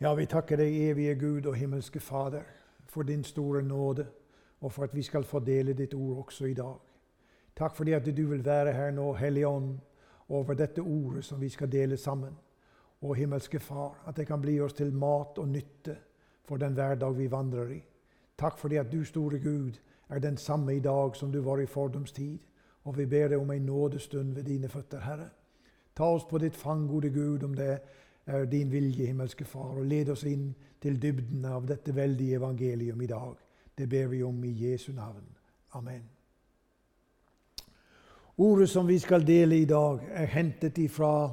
Ja, vi takker deg, evige Gud og himmelske Fader, for din store nåde, og for at vi skal få dele ditt ord også i dag. Takk for det at du vil være her nå, Hellige Ånd, over dette ordet som vi skal dele sammen. Og himmelske Far, at det kan bli oss til mat og nytte for den hverdag vi vandrer i. Takk for det at du, store Gud, er den samme i dag som du var i fordums tid. Og vi ber deg om en nådestund ved dine føtter, Herre. Ta oss på ditt fang, gode Gud, om det er din vilje, himmelske Far, og led oss inn til dybden av dette veldige evangelium i dag. Det ber vi om i Jesu navn. Amen. Ordet som vi skal dele i dag, er hentet ifra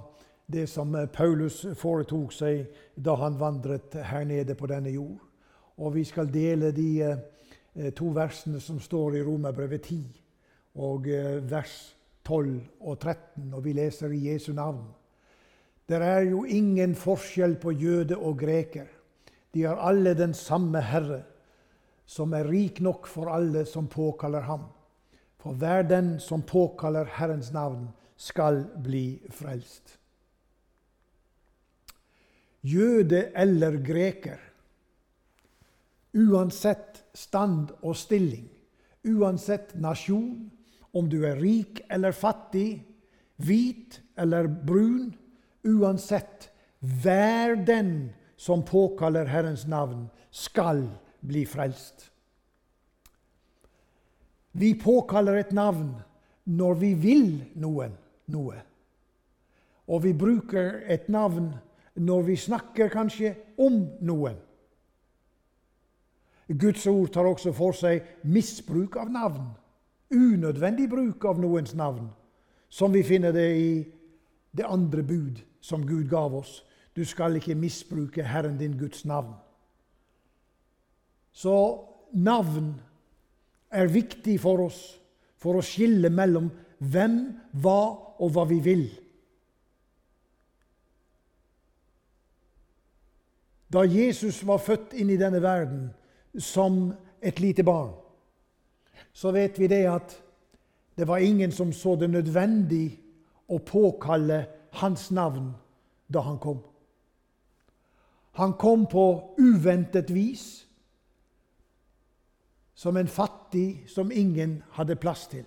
det som Paulus foretok seg da han vandret her nede på denne jord. Og vi skal dele de eh, to versene som står i Romerbrevet 10 og eh, vers 12 og 13, og vi leser i Jesu navn. Det er jo ingen forskjell på jøde og greker. De har alle den samme Herre, som er rik nok for alle som påkaller ham. For hver den som påkaller Herrens navn, skal bli frelst. Jøde eller greker, uansett stand og stilling, uansett nasjon, om du er rik eller fattig, hvit eller brun, uansett, hver den som påkaller Herrens navn, skal bli frelst. Vi påkaller et navn når vi vil noen noe. Og vi bruker et navn når vi snakker kanskje om noen. Guds ord tar også for seg misbruk av navn. Unødvendig bruk av noens navn, som vi finner det i det andre bud som Gud gav oss. Du skal ikke misbruke Herren din Guds navn. Så navn er viktig for oss for å skille mellom hvem, hva og hva vi vil. Da Jesus var født inn i denne verden som et lite barn, så vet vi det at det var ingen som så det nødvendig å påkalle hans navn da han kom. Han kom på uventet vis som en fattig som ingen hadde plass til.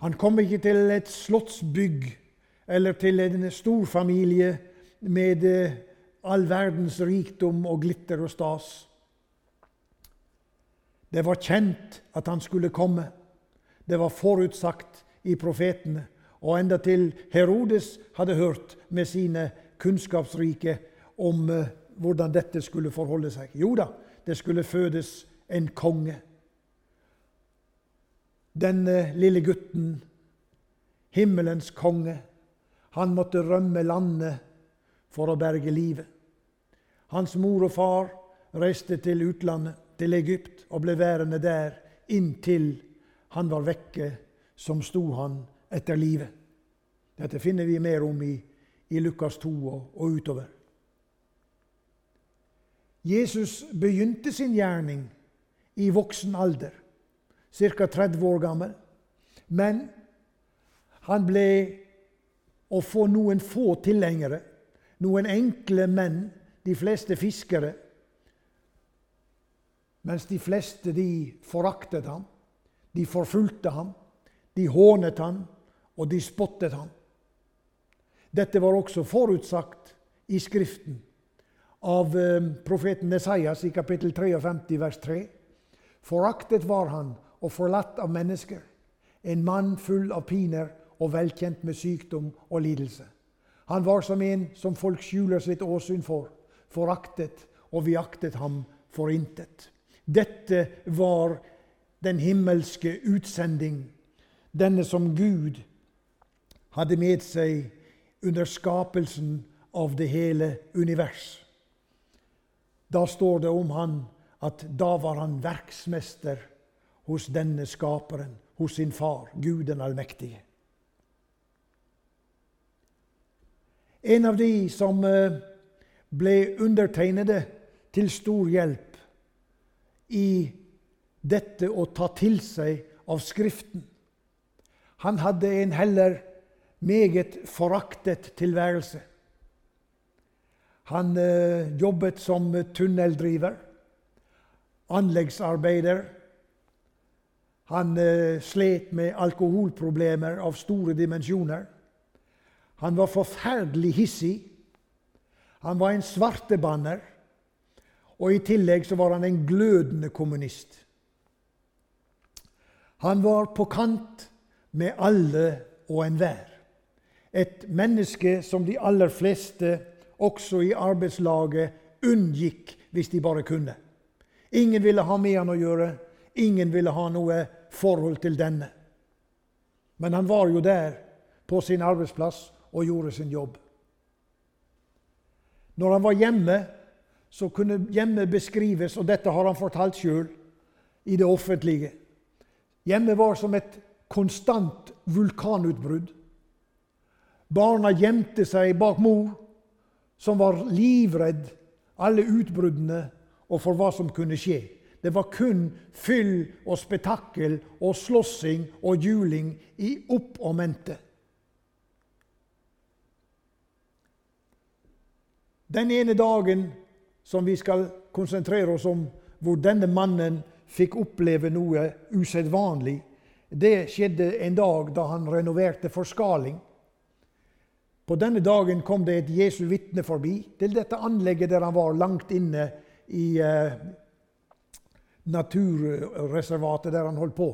Han kom ikke til et slottsbygg eller til en storfamilie med eh, all verdens rikdom og glitter og stas. Det var kjent at han skulle komme. Det var forutsagt i profetene. Og endatil Herodes hadde hørt med sine kunnskapsrike om uh, hvordan dette skulle forholde seg. Jo da, det skulle fødes en konge. Den uh, lille gutten, himmelens konge, han måtte rømme landet for å berge livet. Hans mor og far reiste til utlandet, til Egypt, og ble værende der inntil han var vekke, som sto han etter livet. Dette finner vi mer om i, i Lukas 2 og, og utover. Jesus begynte sin gjerning i voksen alder, ca. 30 år gammel. Men han ble å få noen få tilhengere, noen enkle menn, de fleste fiskere. Mens de fleste de foraktet ham, de forfulgte ham, de hånet ham, og de spottet ham. Dette var også forutsagt i Skriften av eh, profeten Esaias i kapittel 53, vers 3. Foraktet var han og forlatt av mennesker, en mann full av piner og velkjent med sykdom og lidelse. Han var som en som folk skjuler sitt åsyn for, foraktet, og vi aktet ham for intet. Dette var den himmelske utsending, denne som Gud hadde med seg under skapelsen av det hele univers. Da står det om han at da var han verksmester hos denne skaperen, hos sin far, Gud den allmektige. En av de som eh, ble undertegnede til stor hjelp i dette å ta til seg av Skriften. Han hadde en heller meget foraktet tilværelse. Han eh, jobbet som tunneldriver, anleggsarbeider. Han eh, slet med alkoholproblemer av store dimensjoner. Han var forferdelig hissig. Han var en svartebanner. Og i tillegg så var han en glødende kommunist. Han var på kant med alle og enhver. Et menneske som de aller fleste, også i arbeidslaget, unngikk hvis de bare kunne. Ingen ville ha med han å gjøre. Ingen ville ha noe forhold til denne. Men han var jo der på sin arbeidsplass og gjorde sin jobb. Når han var hjemme, så kunne hjemme beskrives, og dette har han fortalt sjøl, i det offentlige. Hjemme var som et konstant vulkanutbrudd. Barna gjemte seg bak mor, som var livredd alle utbruddene og for hva som kunne skje. Det var kun fyll og spetakkel og slåssing og juling i opp og mente. Den ene dagen som vi skal konsentrere oss om, hvor denne mannen fikk oppleve noe usedvanlig, det skjedde en dag da han renoverte forskaling. På denne dagen kom det et Jesu vitne forbi til dette anlegget der han var langt inne i eh, naturreservatet der han holdt på.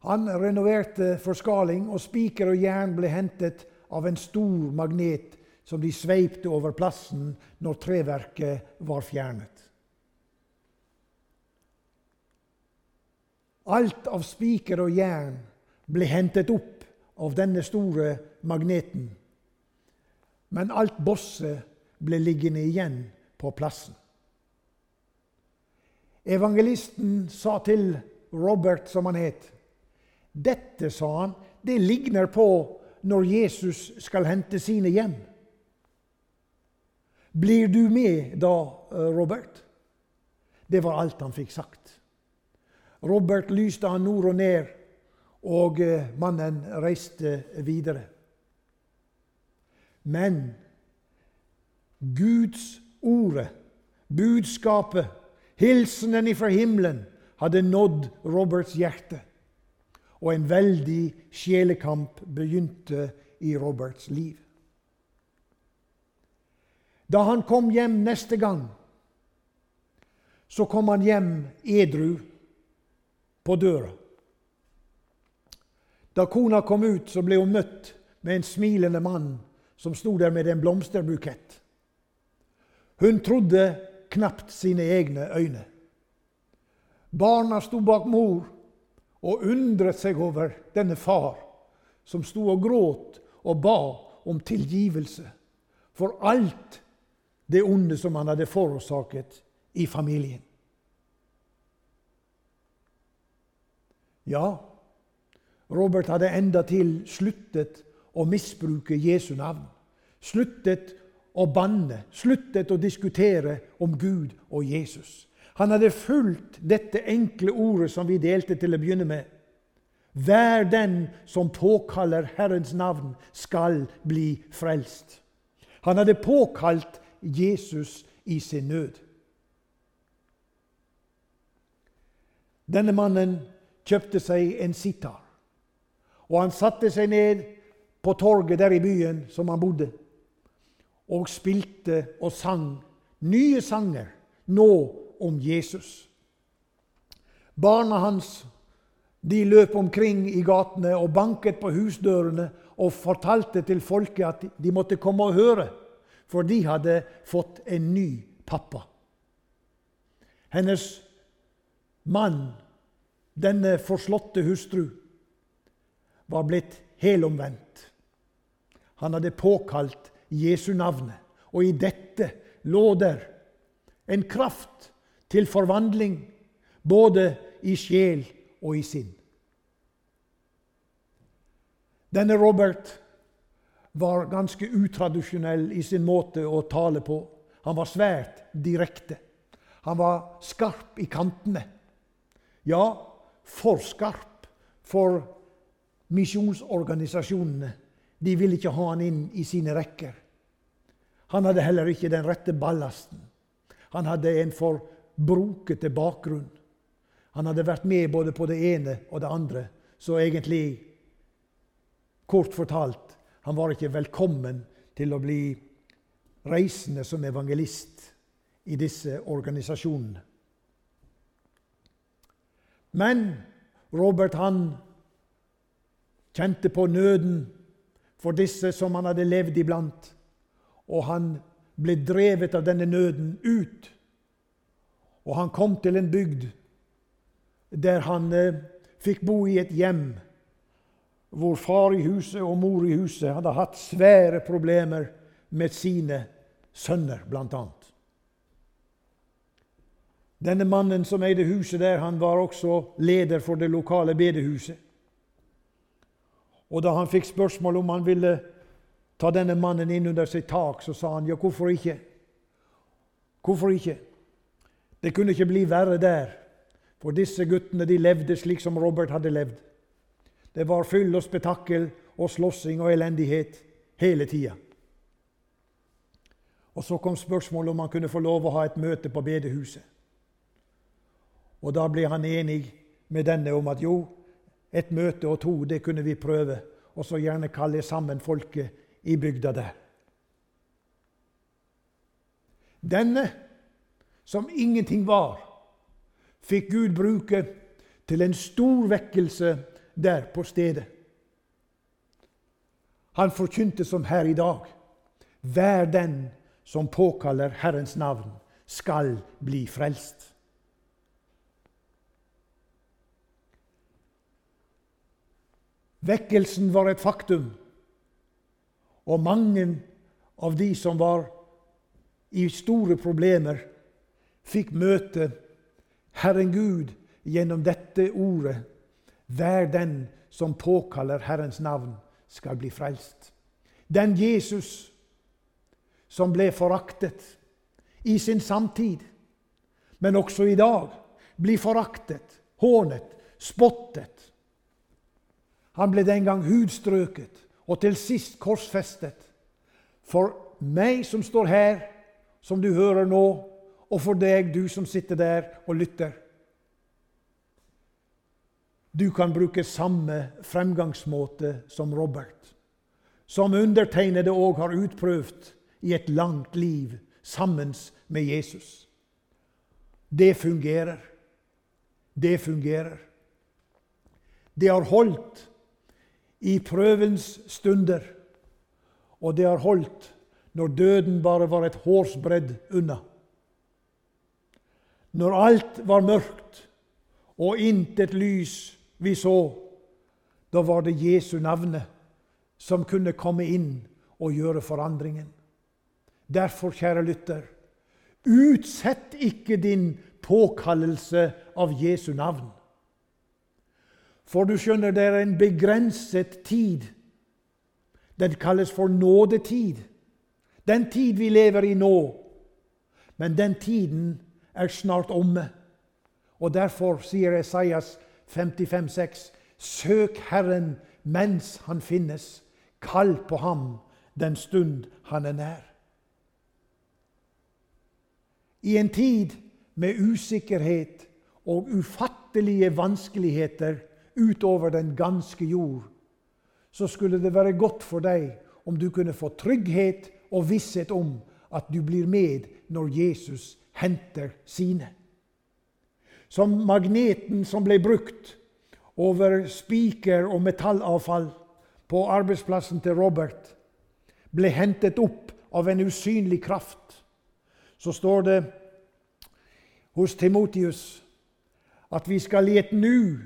Han renoverte forskaling, og spiker og jern ble hentet av en stor magnet som de sveipte over plassen når treverket var fjernet. Alt av spiker og jern ble hentet opp av denne store magneten. Men alt bosset ble liggende igjen på plassen. Evangelisten sa til Robert, som han het, dette, sa han, det ligner på når Jesus skal hente sine hjem. Blir du med da, eh, Robert? Det var alt han fikk sagt. Robert lyste han nord og ned, og eh, mannen reiste videre. Men Guds ordet, budskapet, hilsenen ifra himmelen, hadde nådd Roberts hjerte. Og en veldig sjelekamp begynte i Roberts liv. Da han kom hjem neste gang, så kom han hjem edru på døra. Da kona kom ut, så ble hun møtt med en smilende mann som sto der med en blomsterbukett. Hun trodde knapt sine egne øyne. Barna sto bak mor og undret seg over denne far som sto og gråt og ba om tilgivelse for alt det onde som han hadde forårsaket i familien. Ja, Robert hadde endatil sluttet å misbruke Jesu navn. Sluttet å banne, sluttet å diskutere om Gud og Jesus. Han hadde fulgt dette enkle ordet som vi delte til å begynne med. Hver den som påkaller Herrens navn, skal bli frelst. Han hadde påkalt Jesus i sin nød. Denne mannen kjøpte seg en sitar, og han satte seg ned på torget der i byen som han bodde, og spilte og sang nye sanger nå om Jesus. Barna hans de løp omkring i gatene og banket på husdørene og fortalte til folket at de måtte komme og høre, for de hadde fått en ny pappa. Hennes mann, denne forslåtte hustru, var blitt helomvendt. Han hadde påkalt Jesu navnet. Og i dette lå der en kraft til forvandling, både i sjel og i sinn. Denne Robert var ganske utradisjonell i sin måte å tale på. Han var svært direkte. Han var skarp i kantene. Ja, for skarp for misjonsorganisasjonene de ville ikke ha han inn i sine rekker. Han hadde heller ikke den rette ballasten. Han hadde en for brokete bakgrunn. Han hadde vært med både på det ene og det andre. Så egentlig, kort fortalt, han var ikke velkommen til å bli reisende som evangelist i disse organisasjonene. Men Robert han kjente på nøden for disse som han hadde levd iblant. Og han ble drevet av denne nøden ut. Og han kom til en bygd der han eh, fikk bo i et hjem hvor far i huset og mor i huset hadde hatt svære problemer med sine sønner, bl.a. Denne mannen som eide huset der, han var også leder for det lokale bedehuset. Og da han fikk spørsmål om han ville ta denne mannen inn under sitt tak, så sa han ja, hvorfor ikke? Hvorfor ikke? Det kunne ikke bli verre der, for disse guttene de levde slik som Robert hadde levd. Det var fyll og spetakkel og slåssing og elendighet hele tida. Og så kom spørsmålet om han kunne få lov å ha et møte på bedehuset. Og da ble han enig med denne om at jo, et møte og to, det kunne vi prøve. Og så gjerne kalle sammen folket i bygda der. Denne, som ingenting var, fikk Gud bruke til en stor vekkelse der på stedet. Han forkynte som her i dag. Vær den som påkaller Herrens navn, skal bli frelst. Vekkelsen var et faktum. Og mange av de som var i store problemer, fikk møte Herren Gud gjennom dette ordet. Hver den som påkaller Herrens navn, skal bli frelst. Den Jesus som ble foraktet i sin samtid, men også i dag, blir foraktet, hånet, spottet han ble den gang hudstrøket og til sist korsfestet. For meg som står her, som du hører nå, og for deg, du som sitter der og lytter. Du kan bruke samme fremgangsmåte som Robert, som undertegnede òg har utprøvd i et langt liv sammen med Jesus. Det fungerer. Det fungerer. Det har holdt i prøvens stunder. Og det har holdt når døden bare var et hårsbredd unna. Når alt var mørkt og intet lys vi så, da var det Jesu navne som kunne komme inn og gjøre forandringen. Derfor, kjære lytter, utsett ikke din påkallelse av Jesu navn. For du skjønner, det er en begrenset tid. Den kalles for nådetid. Den tid vi lever i nå. Men den tiden er snart omme. Og derfor sier Esaias 55,6.: Søk Herren mens han finnes. Kall på ham den stund han er nær. I en tid med usikkerhet og ufattelige vanskeligheter utover den ganske jord, så skulle det være godt for deg om du kunne få trygghet og visshet om at du blir med når Jesus henter sine. Som magneten som ble brukt over spiker og metallavfall på arbeidsplassen til Robert, ble hentet opp av en usynlig kraft, så står det hos Timotius at vi skal i et nu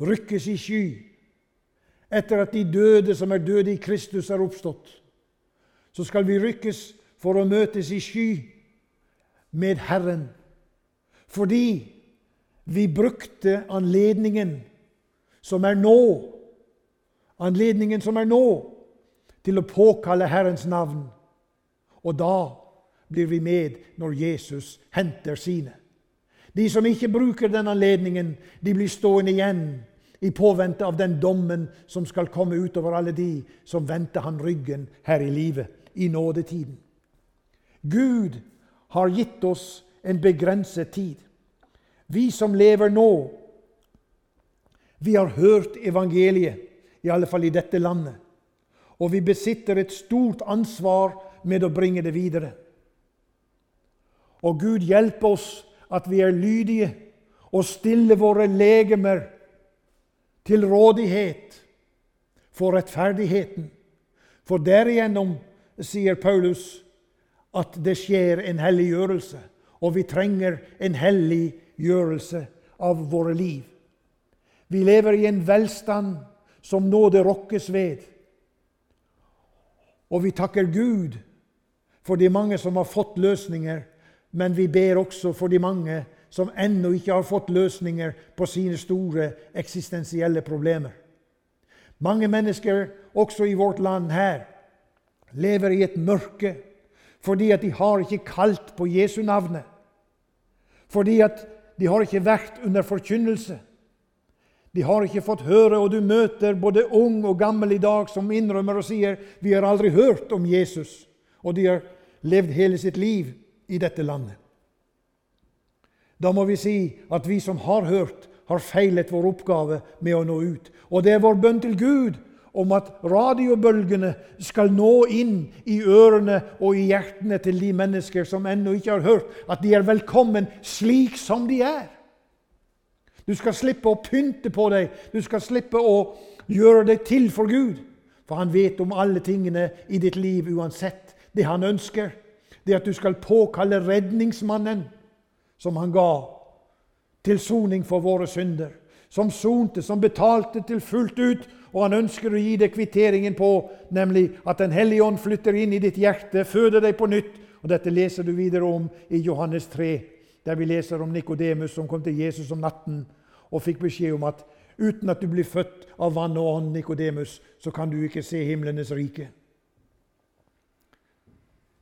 rykkes i sky etter at de døde som er døde i Kristus, er oppstått. Så skal vi rykkes for å møtes i sky med Herren. Fordi vi brukte anledningen som er nå, anledningen som er nå, til å påkalle Herrens navn. Og da blir vi med når Jesus henter sine. De som ikke bruker den anledningen, de blir stående igjen i påvente av den dommen som skal komme utover alle de som venter han ryggen her i livet, i nådetiden. Gud har gitt oss en begrenset tid. Vi som lever nå, vi har hørt evangeliet, i alle fall i dette landet. Og vi besitter et stort ansvar med å bringe det videre. Og Gud hjelper oss at vi er lydige og stiller våre legemer til rådighet for rettferdigheten. For derigjennom, sier Paulus, at det skjer en helliggjørelse. Og vi trenger en helliggjørelse av våre liv. Vi lever i en velstand som nå det rokkes ved. Og vi takker Gud for de mange som har fått løsninger, men vi ber også for de mange som ennå ikke har fått løsninger på sine store eksistensielle problemer. Mange mennesker, også i vårt land her, lever i et mørke fordi at de har ikke kalt på Jesu navnet. Fordi at de har ikke vært under forkynnelse. De har ikke fått høre, og du møter både ung og gammel i dag som innrømmer og sier 'Vi har aldri hørt om Jesus', og de har levd hele sitt liv i dette landet. Da må vi si at vi som har hørt, har feilet vår oppgave med å nå ut. Og det er vår bønn til Gud om at radiobølgene skal nå inn i ørene og i hjertene til de mennesker som ennå ikke har hørt, at de er velkommen slik som de er. Du skal slippe å pynte på deg. Du skal slippe å gjøre deg til for Gud. For han vet om alle tingene i ditt liv uansett. Det han ønsker, det at du skal påkalle redningsmannen som han ga til soning for våre synder. Som sonte, som betalte til fullt ut. Og han ønsker å gi deg kvitteringen på, nemlig at Den hellige ånd flytter inn i ditt hjerte, føder deg på nytt. Og Dette leser du videre om i Johannes 3, der vi leser om Nikodemus som kom til Jesus om natten og fikk beskjed om at uten at du blir født av vann og ånd, Nikodemus, så kan du ikke se himlenes rike.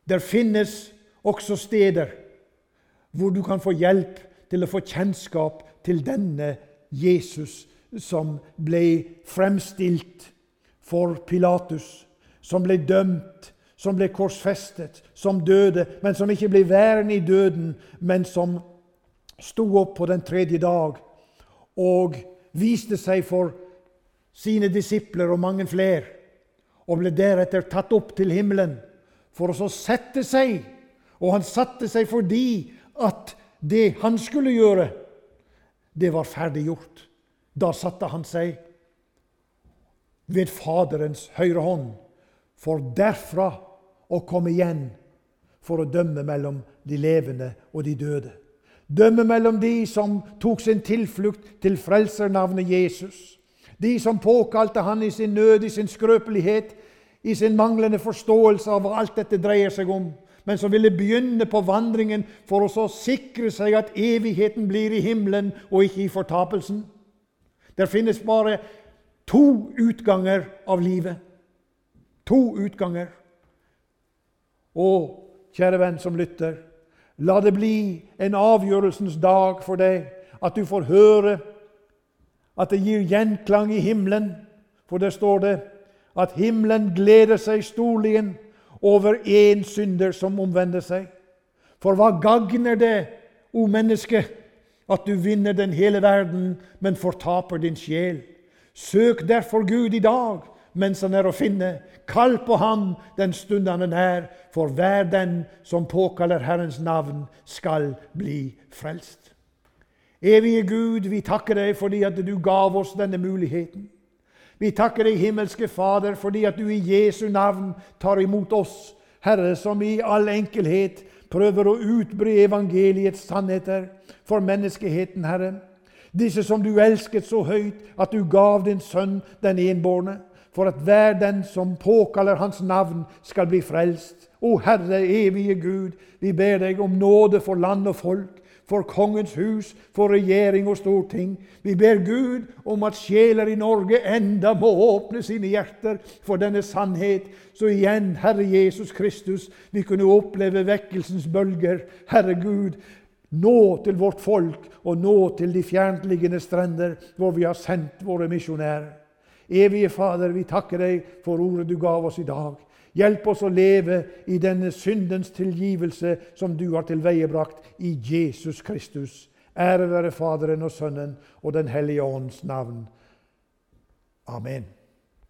Der finnes også steder hvor du kan få hjelp til å få kjennskap til denne Jesus som ble fremstilt for Pilatus, som ble dømt, som ble korsfestet, som døde, men som ikke ble værende i døden, men som sto opp på den tredje dag og viste seg for sine disipler og mange flere, og ble deretter tatt opp til himmelen for å sette seg. Og han satte seg fordi at det han skulle gjøre, det var ferdig gjort. Da satte han seg ved Faderens høyre hånd, for derfra å komme igjen for å dømme mellom de levende og de døde. Dømme mellom de som tok sin tilflukt til frelsernavnet Jesus. De som påkalte han i sin nød, i sin skrøpelighet, i sin manglende forståelse av hva alt dette dreier seg om, men som ville begynne på vandringen for å så sikre seg at evigheten blir i himmelen og ikke i fortapelsen. Det finnes bare to utganger av livet. To utganger. Og kjære venn som lytter, La det bli en avgjørelsens dag for deg, at du får høre at det gir gjenklang i himmelen. For der står det at himmelen gleder seg storligen over én synder som omvender seg. For hva gagner det, o menneske, at du vinner den hele verden, men fortaper din sjel? Søk derfor Gud i dag mens han er å finne. Kall på ham den stund han er nær, for hver den som påkaller Herrens navn, skal bli frelst. Evige Gud, vi takker deg fordi at du gav oss denne muligheten. Vi takker deg, himmelske Fader, fordi at du i Jesu navn tar imot oss, Herre, som i all enkelhet prøver å utbre evangeliets sannheter for menneskeheten, Herre. Disse som du elsket så høyt at du gav din sønn, den enbårne for at hver den som påkaller Hans navn, skal bli frelst. O Herre, evige Gud, vi ber deg om nåde for land og folk, for kongens hus, for regjering og storting. Vi ber Gud om at sjeler i Norge enda må åpne sine hjerter for denne sannhet, så igjen, Herre Jesus Kristus, vi kunne oppleve vekkelsens bølger. Herre Gud, nå til vårt folk, og nå til de fjerntliggende strender hvor vi har sendt våre misjonærer. Evige Fader, vi takker deg for ordet du gav oss i dag. Hjelp oss å leve i denne syndens tilgivelse som du har tilveiebrakt i Jesus Kristus. Ære være Faderen og Sønnen og Den hellige ånds navn. Amen.